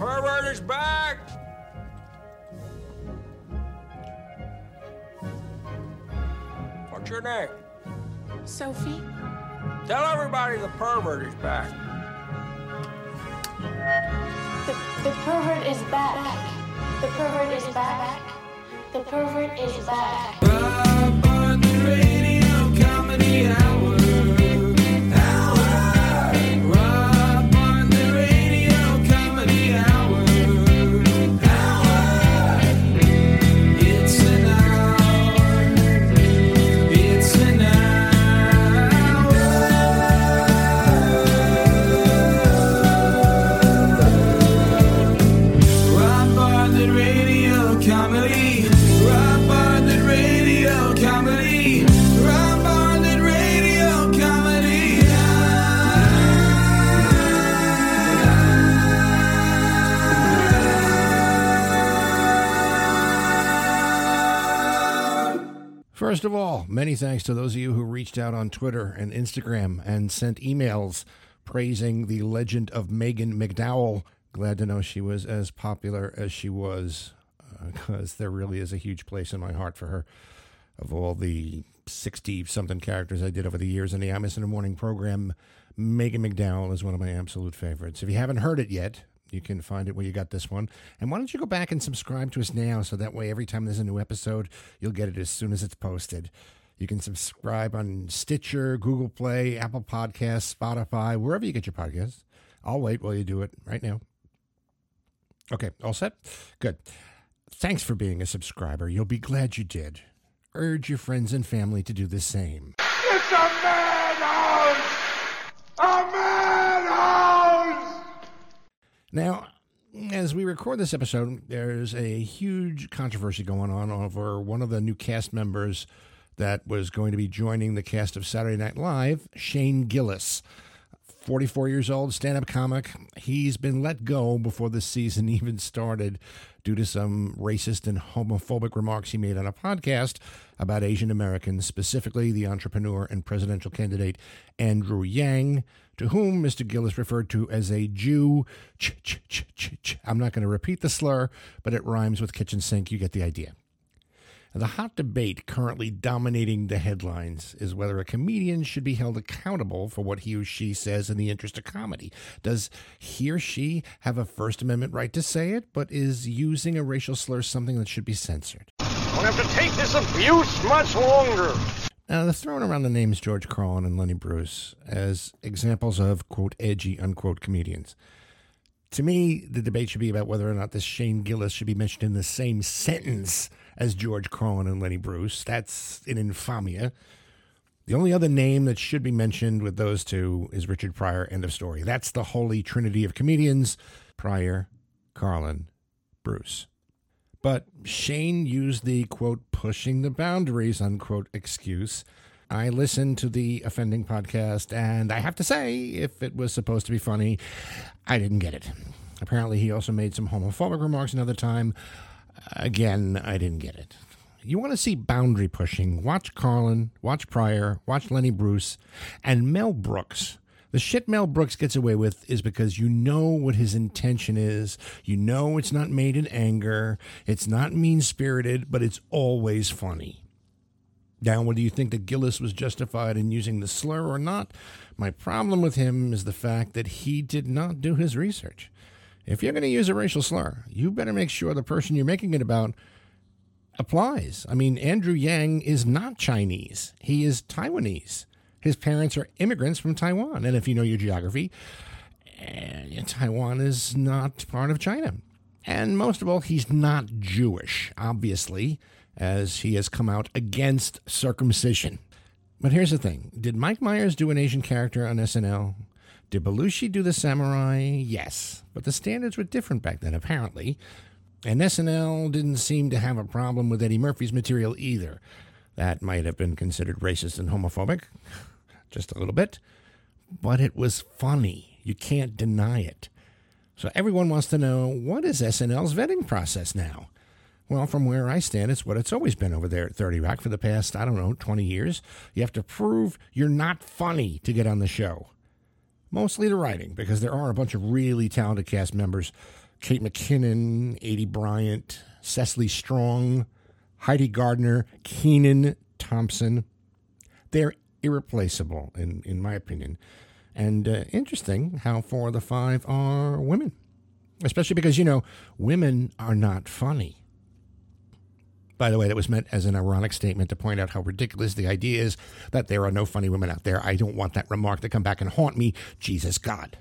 pervert is back! What's your name? Sophie? Tell everybody the pervert is back. The, the pervert is back. The pervert is back. The pervert is back. Rob on the radio comedy hour. Hour. Comedy. Rob on radio comedy. On radio comedy. First of all, many thanks to those of you who reached out on Twitter and Instagram and sent emails praising the legend of Megan McDowell. Glad to know she was as popular as she was, because there really is a huge place in my heart for her. Of all the 60 something characters I did over the years in the Imus in the Morning program, Megan McDowell is one of my absolute favorites. If you haven't heard it yet, you can find it where you got this one. And why don't you go back and subscribe to us now so that way every time there's a new episode, you'll get it as soon as it's posted. You can subscribe on Stitcher, Google Play, Apple Podcasts, Spotify, wherever you get your podcasts. I'll wait while you do it right now. Okay, all set? Good. Thanks for being a subscriber. You'll be glad you did. Urge your friends and family to do the same. It's a madhouse! A madhouse! Now, as we record this episode, there's a huge controversy going on over one of the new cast members that was going to be joining the cast of Saturday Night Live, Shane Gillis. 44 years old, stand up comic. He's been let go before the season even started due to some racist and homophobic remarks he made on a podcast about Asian Americans, specifically the entrepreneur and presidential candidate Andrew Yang, to whom Mr. Gillis referred to as a Jew. I'm not going to repeat the slur, but it rhymes with kitchen sink. You get the idea. The hot debate currently dominating the headlines is whether a comedian should be held accountable for what he or she says in the interest of comedy. Does he or she have a First Amendment right to say it, but is using a racial slur something that should be censored? I Don't have to take this abuse much longer. Now, they're throwing around the names George Carlin and Lenny Bruce as examples of, quote, edgy, unquote, comedians. To me, the debate should be about whether or not this Shane Gillis should be mentioned in the same sentence as George Carlin and Lenny Bruce. That's an infamia. The only other name that should be mentioned with those two is Richard Pryor. End of story. That's the holy trinity of comedians Pryor, Carlin, Bruce. But Shane used the quote, pushing the boundaries, unquote, excuse. I listened to the offending podcast, and I have to say, if it was supposed to be funny, I didn't get it. Apparently, he also made some homophobic remarks another time. Again, I didn't get it. You want to see boundary pushing? Watch Carlin, watch Pryor, watch Lenny Bruce, and Mel Brooks. The shit Mel Brooks gets away with is because you know what his intention is. You know it's not made in anger, it's not mean spirited, but it's always funny. Now, whether you think that Gillis was justified in using the slur or not, my problem with him is the fact that he did not do his research. If you're going to use a racial slur, you better make sure the person you're making it about applies. I mean, Andrew Yang is not Chinese, he is Taiwanese. His parents are immigrants from Taiwan. And if you know your geography, eh, Taiwan is not part of China. And most of all, he's not Jewish, obviously, as he has come out against circumcision. But here's the thing Did Mike Myers do an Asian character on SNL? Did Belushi do the samurai? Yes. But the standards were different back then, apparently. And SNL didn't seem to have a problem with Eddie Murphy's material either. That might have been considered racist and homophobic, just a little bit. But it was funny. You can't deny it. So everyone wants to know what is SNL's vetting process now? Well, from where I stand, it's what it's always been over there at 30 Rock for the past, I don't know, 20 years. You have to prove you're not funny to get on the show. Mostly the writing, because there are a bunch of really talented cast members Kate McKinnon, Aidy Bryant, Cecily Strong, Heidi Gardner, Kenan Thompson. They're irreplaceable, in, in my opinion. And uh, interesting how four of the five are women, especially because, you know, women are not funny. By the way, that was meant as an ironic statement to point out how ridiculous the idea is that there are no funny women out there. I don't want that remark to come back and haunt me. Jesus God.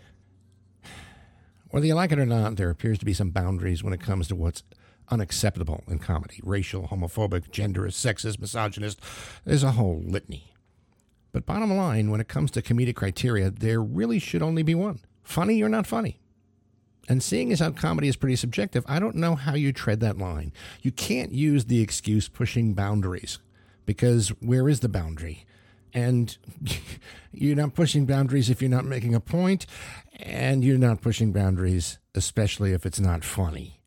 Whether you like it or not, there appears to be some boundaries when it comes to what's unacceptable in comedy racial, homophobic, genderist, sexist, misogynist. There's a whole litany. But bottom line, when it comes to comedic criteria, there really should only be one funny or not funny. And seeing as how comedy is pretty subjective, I don't know how you tread that line. You can't use the excuse pushing boundaries because where is the boundary? And you're not pushing boundaries if you're not making a point, and you're not pushing boundaries, especially if it's not funny.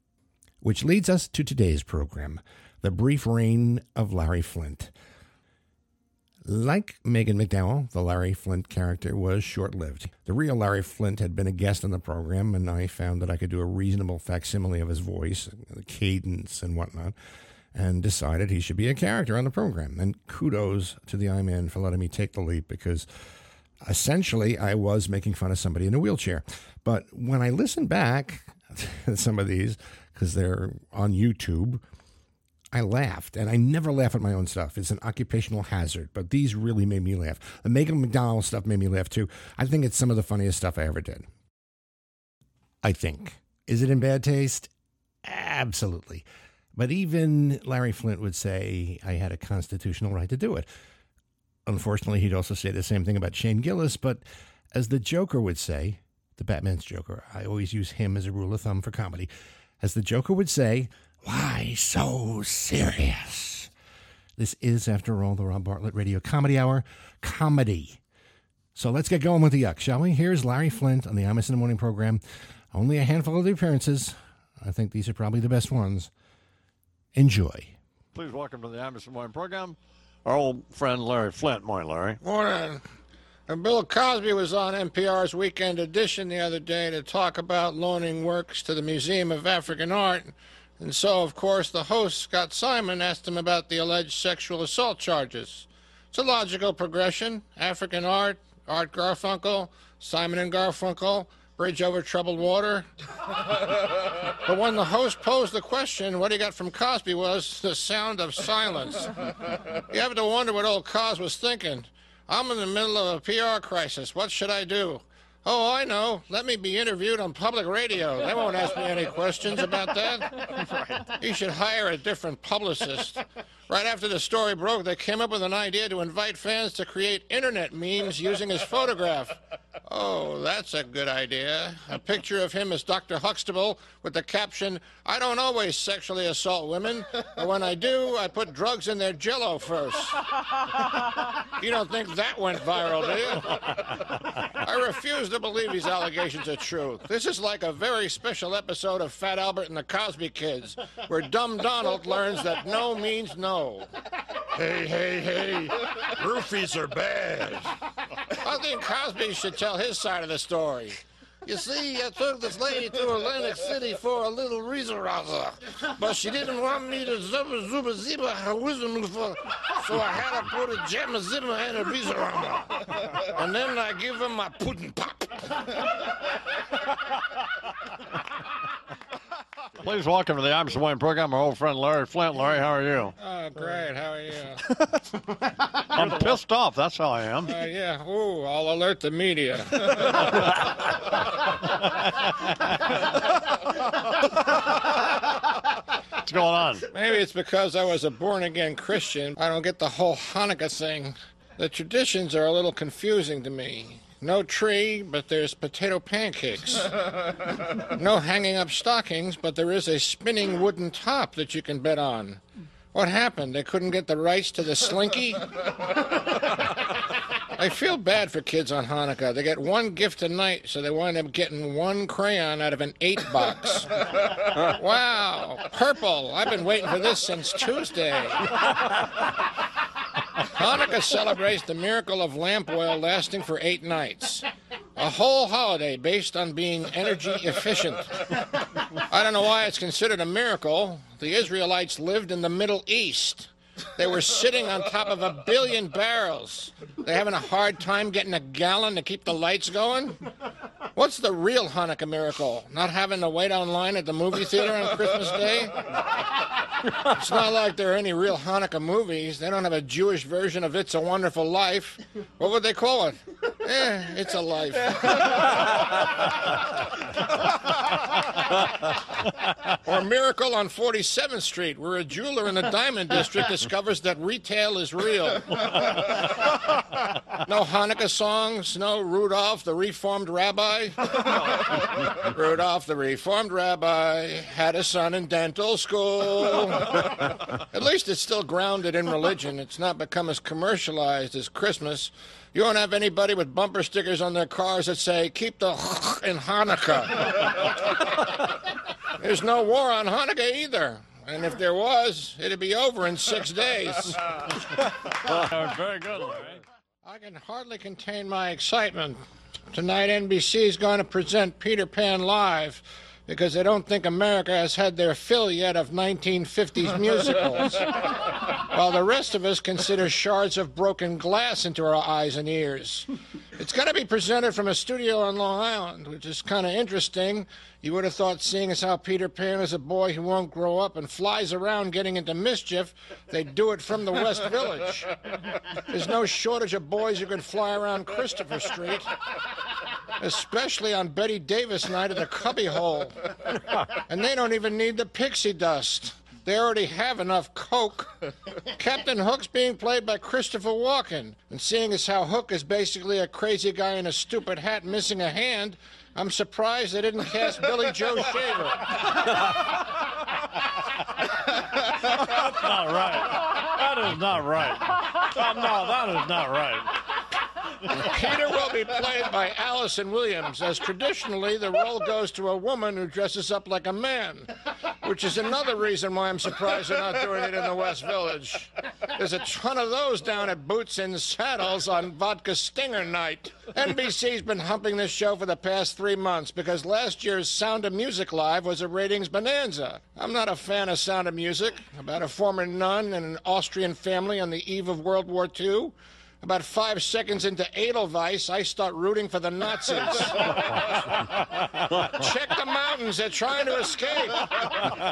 Which leads us to today's program The Brief Reign of Larry Flynt. Like Megan McDowell, the Larry Flynt character was short lived. The real Larry Flynt had been a guest on the program, and I found that I could do a reasonable facsimile of his voice, the cadence, and whatnot, and decided he should be a character on the program. And kudos to the I Man for letting me take the leap because essentially I was making fun of somebody in a wheelchair. But when I listen back to some of these, because they're on YouTube, I laughed, and I never laugh at my own stuff. It's an occupational hazard, but these really made me laugh. The Megan McDowell stuff made me laugh too. I think it's some of the funniest stuff I ever did. I think. Is it in bad taste? Absolutely. But even Larry Flynt would say I had a constitutional right to do it. Unfortunately, he'd also say the same thing about Shane Gillis, but as the Joker would say, the Batman's Joker, I always use him as a rule of thumb for comedy. As the Joker would say, why so serious? This is, after all, the Rob Bartlett Radio Comedy Hour comedy. So let's get going with the yuck, shall we? Here's Larry Flynt on the Imus in the Morning program. Only a handful of the appearances. I think these are probably the best ones. Enjoy. Please welcome to the Imus in the Morning program our old friend Larry Flynt. Morning, Larry. Morning. And Bill Cosby was on NPR's Weekend Edition the other day to talk about loaning works to the Museum of African Art. And so, of course, the host, Scott Simon, asked him about the alleged sexual assault charges. It's a logical progression African art, Art Garfunkel, Simon and Garfunkel, Bridge Over Troubled Water. but when the host posed the question, what he got from Cosby was the sound of silence. You have to wonder what old Cos was thinking. I'm in the middle of a PR crisis. What should I do? Oh, I know. Let me be interviewed on public radio. They won't ask me any questions about that. right. You should hire a different publicist. Right after the story broke, they came up with an idea to invite fans to create internet memes using his photograph. Oh, that's a good idea. A picture of him as Dr. Huxtable with the caption, I don't always sexually assault women, but when I do, I put drugs in their jello first. You don't think that went viral, do you? I refuse to believe these allegations are true. This is like a very special episode of Fat Albert and the Cosby Kids, where Dumb Donald learns that no means no. Hey, hey, hey. Roofies are bad. I think Cosby should tell his side of the story. You see, I took this lady to Atlantic City for a little Rizaraza, but she didn't want me to zubba zuba ziba her wisdom for, so I had to put a jamma zimma and a Rizarama. And then I give him my pudding pop. Please welcome to the Imus in the Morning program our old friend Larry Flynt. Larry, how are you? Oh, great. How are you? I'm pissed off. That's how I am. Uh, yeah. Ooh, I'll alert the media. What's going on? Maybe it's because I was a born again Christian. I don't get the whole Hanukkah thing. The traditions are a little confusing to me. No tree, but there's potato pancakes. no hanging up stockings, but there is a spinning wooden top that you can bet on. What happened? They couldn't get the rights to the slinky? I feel bad for kids on Hanukkah. They get one gift a night, so they wind up getting one crayon out of an eight box. wow, purple. I've been waiting for this since Tuesday. Hanukkah celebrates the miracle of lamp oil lasting for eight nights. A whole holiday based on being energy efficient. I don't know why it's considered a miracle. The Israelites lived in the Middle East. They were sitting on top of a billion barrels. They're having a hard time getting a gallon to keep the lights going. What's the real Hanukkah miracle? Not having to wait online at the movie theater on Christmas Day? It's not like there are any real Hanukkah movies. They don't have a Jewish version of It's a Wonderful Life. What would they call it? Eh, it's a life. or Miracle on 47th Street, where a jeweler in the Diamond District discovers that retail is real. No Hanukkah songs, no Rudolph the Reformed Rabbi. Rudolph the Reformed Rabbi had a son in dental school. At least it's still grounded in religion. It's not become as commercialized as Christmas. You won't have anybody with bumper stickers on their cars that say, keep the in Hanukkah. There's no war on Hanukkah either. And if there was, it'd be over in six days. Very good, Larry. I can hardly contain my excitement. Tonight, NBC is going to present Peter Pan live because they don't think America has had their fill yet of 1950s musicals. while the rest of us consider shards of broken glass into our eyes and ears. It's going to be presented from a studio on Long Island, which is kind of interesting. You would have thought, seeing as how Peter Pan is a boy who won't grow up and flies around getting into mischief, they'd do it from the West Village. There's no shortage of boys who can fly around Christopher Street, especially on Bette Davis night at the cubbyhole. And they don't even need the pixie dust. They already have enough coke. Captain Hook's being played by Christopher Walken. And seeing as how Hook is basically a crazy guy in a stupid hat missing a hand, I'm surprised they didn't cast Billy Joe Shaver. That's Not right. That is not right. Uh, no, that is not right. Peter will be played by Allison Williams, as traditionally the role goes to a woman who dresses up like a man, which is another reason why I'm surprised they're not doing it in the West Village. There's a ton of those down at Boots and Saddles on Vodka Stinger night. NBC's been humping this show for the past three months because last year's Sound of Music Live was a ratings bonanza. I'm not a fan of Sound of Music, about a former nun and an Austrian family on the eve of World War II. About five seconds into Edelweiss, I start rooting for the Nazis. Check the mountains, they're trying to escape.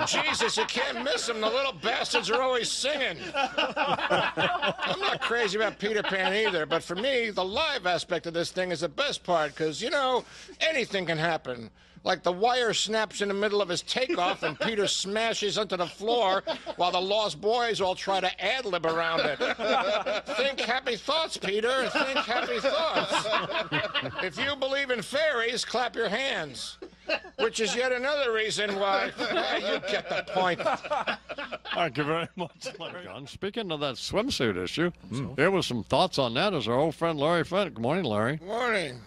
Jesus, you can't miss them. The little bastards are always singing. I'm not crazy about Peter Pan either, but for me, the live aspect of this thing is the best part because, you know, anything can happen. Like the wire snaps in the middle of his takeoff and Peter smashes onto the floor while the Lost Boys all try to ad lib around it. Think happy thoughts, Peter. Think happy thoughts. If you believe in fairies, clap your hands. Which is yet another reason why Yeah, you get the point. Thank you very much, Larry. John, speaking of that swimsuit issue, hmm. here was some thoughts on that as our old friend Larry Flynt. Good morning, Larry. Morning.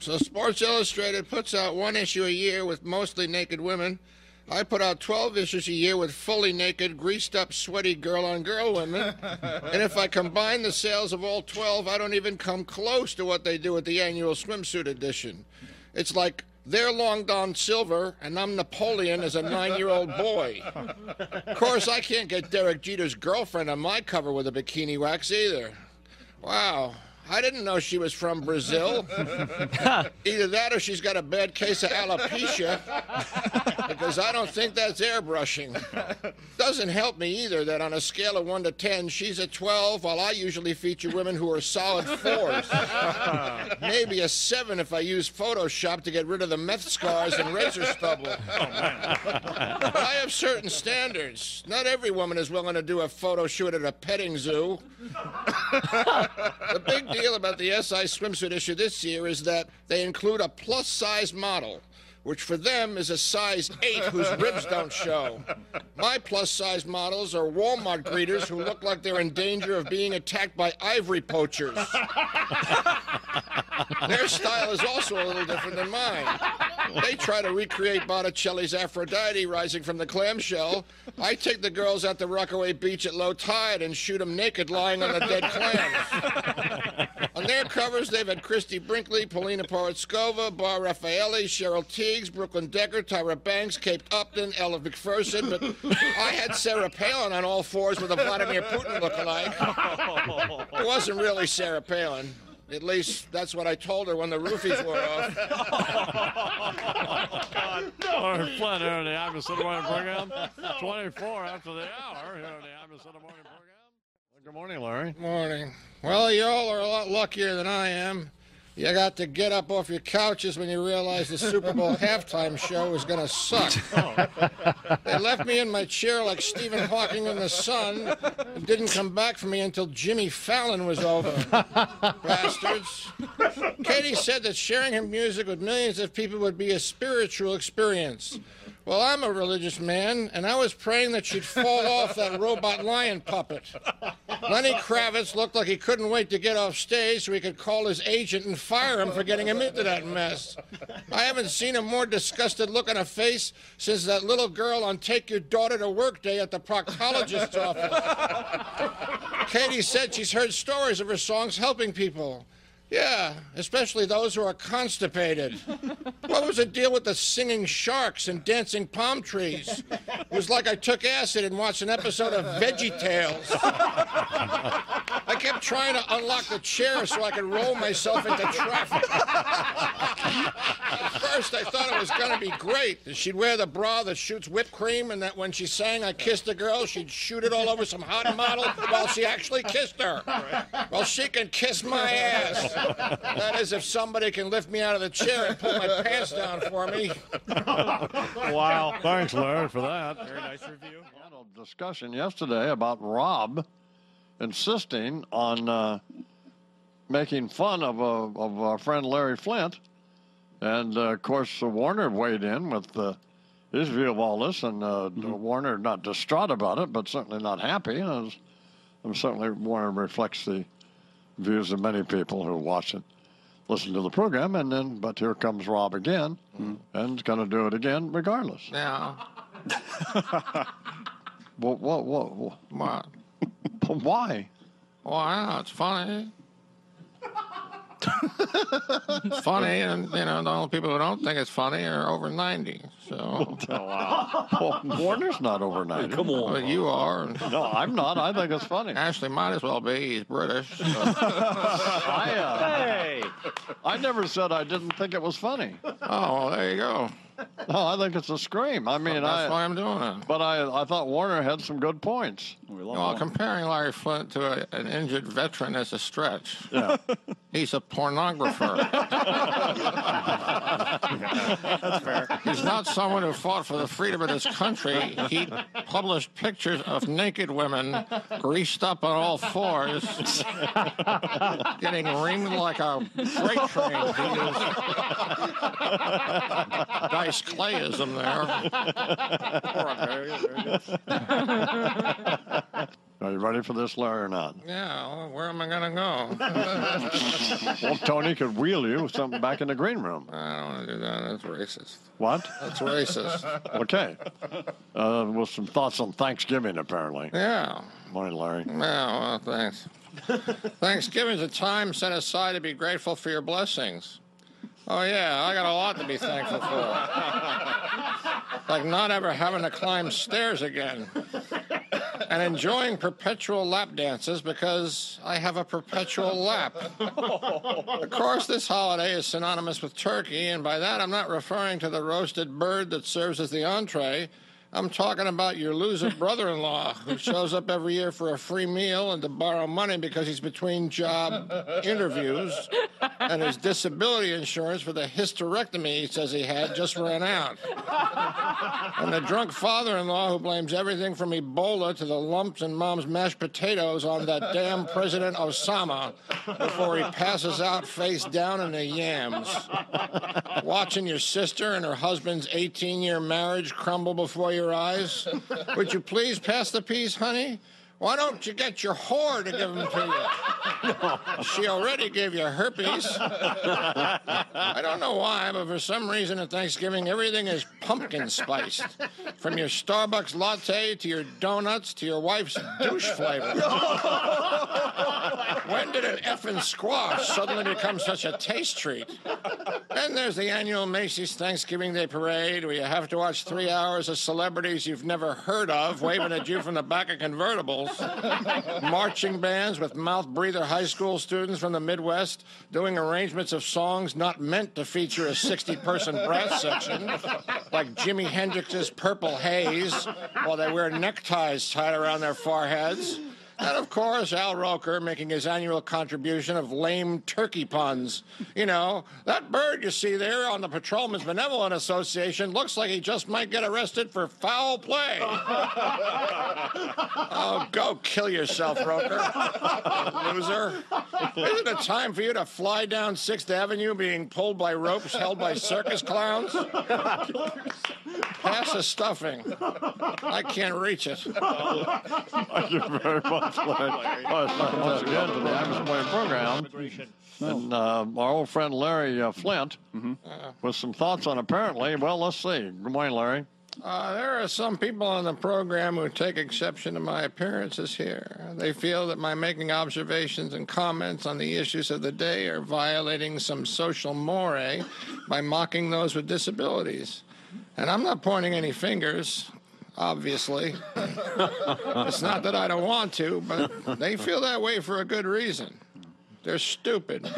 So Sports Illustrated puts out one issue a year with mostly naked women. I put out 12 issues a year with fully naked, greased up, sweaty girl on girl women. and if I combine the sales of all 12, I don't even come close to what they do at the annual swimsuit edition. It's like they're Long Don Silver and I'm Napoleon as a nine year old boy. Of course, I can't get Derek Jeter's girlfriend on my cover with a bikini wax either. Wow. I didn't know she was from Brazil. Either that or she's got a bad case of alopecia because I don't think that's airbrushing. Doesn't help me either that on a scale of 1 to 10, she's a 12 while I usually feature women who are solid 4s. Maybe a 7 if I use Photoshop to get rid of the meth scars and razor stubble. I have certain standards. Not every woman is willing to do a photo shoot at a petting zoo. The big deal about the SI swimsuit issue this year is that they include a plus size model, which for them is a size 8 whose ribs don't show. My plus size models are Walmart greeters who look like they're in danger of being attacked by ivory poachers. Their style is also a little different than mine. They try to recreate Botticelli's Aphrodite rising from the clamshell. I take the girls out to Rockaway Beach at low tide and shoot them naked lying on the dead clams. Covers, they've had Christie Brinkley, Paulina Porizkova, Bar Refaeli, Cheryl Tiegs, Brooklyn Decker, Tyra Banks, Kate Upton, Elle Macpherson, but I had Sarah Palin on all fours with a Vladimir Putin lookalike. It wasn't really Sarah Palin. At least that's what I told her when the roofies wore off. Oh, Larry Flynt here on the Morning program. 24 after the hour here on the Morning program. Good morning, Larry. Morning. Well, y'all are a lot luckier than I am. You got to get up off your couches when you realize the Super Bowl halftime show is going to suck. Oh, they left me in my chair like Stephen Hawking in the sun and didn't come back for me until Jimmy Fallon was over. Bastards. Katy said that sharing her music with millions of people would be a spiritual experience. Well, I'm a religious man, and I was praying that she'd fall off that robot lion puppet. Lenny Kravitz looked like he couldn't wait to get off stage so he could call his agent and fire him for getting him into that mess. I haven't seen a more disgusted look on a face since that little girl on Take Your Daughter to Work Day at the proctologist's office. Katy said she's heard stories of her songs helping people. Yeah, especially those who are constipated. What was the deal with the singing sharks and dancing palm trees? It was like I took acid and watched an episode of Veggie Tales. I kept trying to unlock the chair so I could roll myself into traffic. At first, I thought it was going to be great. that She'd wear the bra that shoots whipped cream, and that when she sang I Kissed a Girl, she'd shoot it all over some hot model while she actually kissed her. Well, she can kiss my ass. That is, if somebody can lift me out of the chair and pull my pants down for me. Wow. Thanks, Larry, for that. Very nice review. We Had a discussion yesterday about Rob insisting on uh, making fun of, uh, of our friend Larry Flynt. And, uh, of course, uh, Warner weighed in with uh, his view of all this. And uh, Warner, not distraught about it, but certainly not happy. And, it's- and certainly, Warner reflects the views of many people who watch it, listen to the program. And then, but here comes Rob again, mm-hmm. and he's going to do it again regardless. Yeah. Well, what, what, what, What? why? Well, I know, it's funny. It's funny, and you know the only people who don't think it's funny are over ninety. So Well, Warner's not over 90. Come well, you are. No, I'm not. I think it's funny. Ashley might as well be. He's British. So. I, uh, I never said I didn't think it was funny. oh, well, there you go. No, I think it's a scream. I mean, That's why I, I'm doing it. but I, I thought Warner had some good points. Well, comparing Larry Flynt to a, an injured veteran is a stretch. Yeah. He's a pornographer. That's fair. He's not someone who fought for the freedom of this country. He published pictures of naked women greased up on all fours, getting reamed like a freight train. He is Dice Clayism there. Are you ready for this, Larry, or not? Yeah, well, where am I going to go? Well, Tony could wheel you something back in the green room. I don't want to do that. That's racist. What? That's racist. Okay. Uh, with some thoughts on Thanksgiving, apparently. Yeah. Morning, Larry. Yeah, well, thanks. Thanksgiving's a time set aside to be grateful for your blessings. Oh, yeah, I got a lot to be thankful for. like not ever having to climb stairs again. And enjoying perpetual lap dances because I have a perpetual lap. Of course, this holiday is synonymous with turkey, and by that I'm not referring to the roasted bird that serves as the entree. I'm talking about your loser brother in law who shows up every year for a free meal and to borrow money because he's between job interviews and his disability insurance for the hysterectomy he says he had just ran out. And the drunk father in law who blames everything from Ebola to the lumps in mom's mashed potatoes on that damn President Osama before he passes out face down in the yams. Watching your sister and her husband's 18 year marriage crumble before your eyes. Would you please pass the peas, honey? Why don't you get your whore to give them to you? No. She already gave you herpes. I don't know why, but for some reason at Thanksgiving, everything is pumpkin spiced. From your Starbucks latte to your donuts to your wife's douche flavor. When did an effing squash suddenly become such a taste treat? Then there's the annual Macy's Thanksgiving Day Parade where you have to watch three hours of celebrities you've never heard of waving at you from the back of convertibles. Marching bands with mouth breather high school students from the Midwest doing arrangements of songs not meant to feature a 60 person brass section, like Jimi Hendrix's Purple Haze, while they wear neckties tied around their foreheads. And of course, Al Roker making his annual contribution of lame turkey puns. You know, that bird you see there on the Patrolmen's Benevolent Association looks like he just might get arrested for foul play. oh, go kill yourself, Roker. Loser. Isn't it time for you to fly down 6th Avenue being pulled by ropes held by circus clowns? Pass the stuffing. I can't reach it. Thank you very much, Larry. Well, once again to the Imus Player program. And uh, our old friend Larry uh, Flynt with some thoughts on apparently, well, let's see. Good morning, Larry. Uh, there are some people on the program who take exception to my appearances here. They feel that my making observations and comments on the issues of the day are violating some social moray by mocking those with disabilities. And I'm not pointing any fingers, obviously. it's not that I don't want to, but they feel that way for a good reason. They're stupid.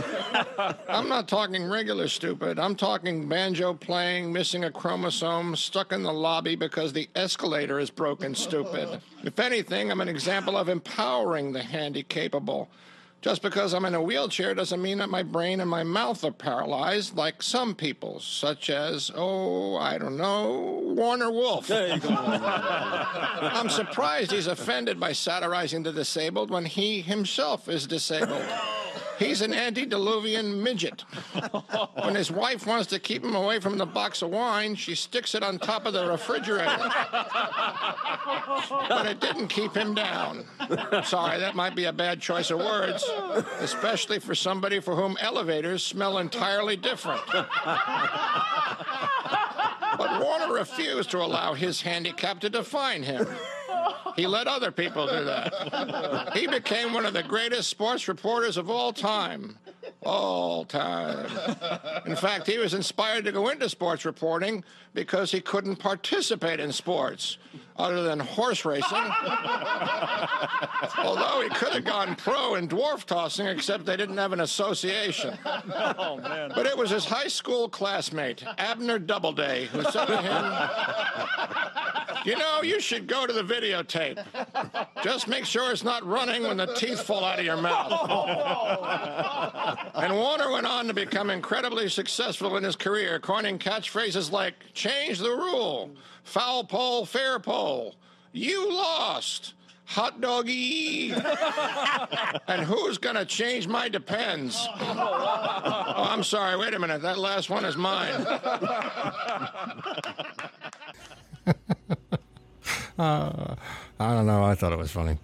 I'm not talking regular stupid. I'm talking banjo playing, missing a chromosome, stuck in the lobby because the escalator is broken stupid. If anything, I'm an example of empowering the handy capable. Just because I'm in a wheelchair doesn't mean that my brain and my mouth are paralyzed like some people, such as, oh, I don't know, Warner Wolf. There you go. I'm surprised he's offended by satirizing the disabled when he himself is disabled. He's an antediluvian midget. When his wife wants to keep him away from the box of wine, she sticks it on top of the refrigerator. But it didn't keep him down. Sorry, that might be a bad choice of words, especially for somebody for whom elevators smell entirely different. But Warner refused to allow his handicap to define him. He let other people do that. He became one of the greatest sports reporters of all time. All time. In fact, he was inspired to go into sports reporting because he couldn't participate in sports other than horse racing. Although he could have gone pro in dwarf tossing, except they didn't have an association. Oh, man. But it was his high school classmate, Abner Doubleday, who said to him, You know, you should go to the videotape. Just make sure it's not running when the teeth fall out of your mouth. And Warner went on to become incredibly successful in his career, coining catchphrases like change the rule, foul pole, fair pole, you lost. Hot doggy. and who's going to change my depends? Oh, I'm sorry. Wait a minute. That last one is mine. I don't know. I thought it was funny.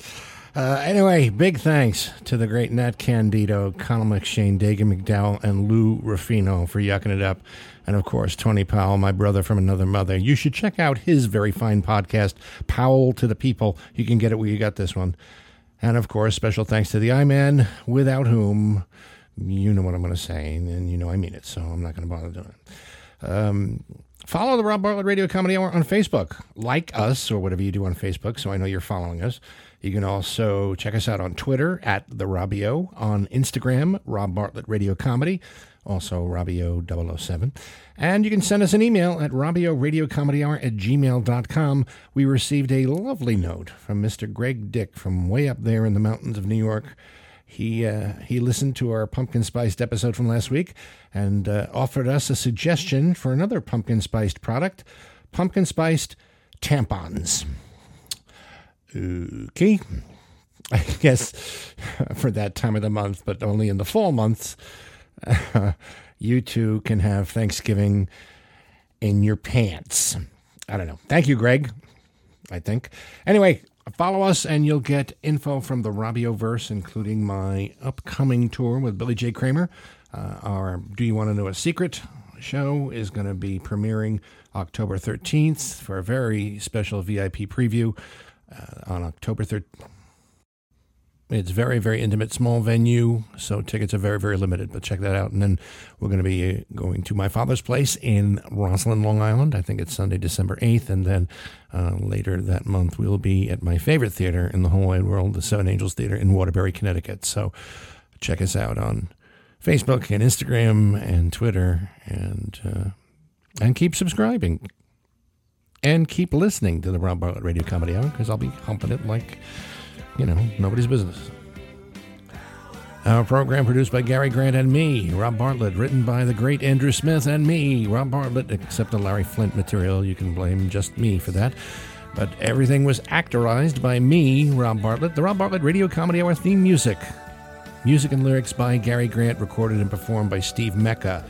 Uh, anyway, big thanks to the great Nat Candido, Connell McShane, Dagen McDowell, and Lou Ruffino for yucking it up. And of course, Tony Powell, my brother from another mother. You should check out his very fine podcast, Powell to the People. You can get it where you got this one. And of course, special thanks to the I Man, without whom you know what I'm going to say, and you know I mean it, so I'm not going to bother doing it. Um, follow the Rob Bartlett Radio Comedy Hour on Facebook. Like us or whatever you do on Facebook, so I know you're following us. You can also check us out on Twitter at the Robio, on Instagram, Rob Bartlett Radio Comedy, also Robbio007. And you can send us an email at RobbioRadioComedyHour at gmail.com. We received a lovely note from Mr. Greg Dick from way up there in the mountains of New York. He uh, he listened to our pumpkin spiced episode from last week and uh, offered us a suggestion for another pumpkin spiced product: pumpkin spiced tampons. Okay, I guess for that time of the month, but only in the fall months, you two can have Thanksgiving in your pants. I don't know. Thank you, Greg. I think. Anyway, Follow us, and you'll get info from the Robio verse, including my upcoming tour with Billy J. Kramer. Uh, our Do You Want to Know a Secret show is going to be premiering October 13th for a very special VIP preview uh, on October 13th. It's very, very intimate, small venue, so tickets are very, very limited. But check that out. And then we're going to be uh, going to my father's place in Roslyn, Long Island. I think it's Sunday, December 8th. And then uh, later that month, we'll be at my favorite theater in the whole wide world, the Seven Angels Theater in Waterbury, Connecticut. So check us out on Facebook and Instagram and Twitter, and uh, and keep subscribing and keep listening to the Rob Bartlett Radio Comedy Hour because I'll be humping it like you know nobody's business. Our program produced by Gary Grant and me, Rob Bartlett, written by the great Andrew Smith and me, Rob Bartlett, except the Larry Flynt material. You can blame just me for that. But everything was actorized by me, Rob Bartlett. The Rob Bartlett Radio Comedy Hour theme music Music and lyrics by Gary Grant, recorded and performed by Steve Mecca.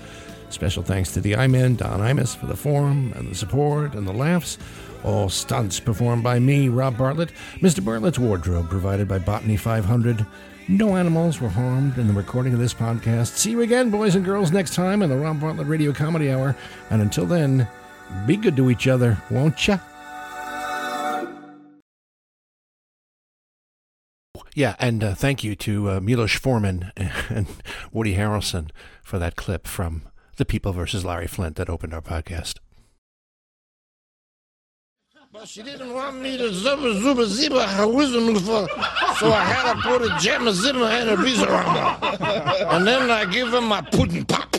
Special thanks to the I-Man, Don Imus, for the forum and the support and the laughs. All stunts performed by me, Rob Bartlett. Mr. Bartlett's wardrobe provided by Botany 500. No animals were harmed in the recording of this podcast. See you again, boys and girls, next time in the Rob Bartlett Radio Comedy Hour. And until then, be good to each other, won't ya? Yeah, and uh, thank you to uh, Milos Forman and Woody Harrelson for that clip from The People versus Larry Flynt that opened our podcast. But she didn't want me to zubba zubba wisdom for, so I had to put a jamma zimmer and a bizarrama. And then I give her my pudding pop.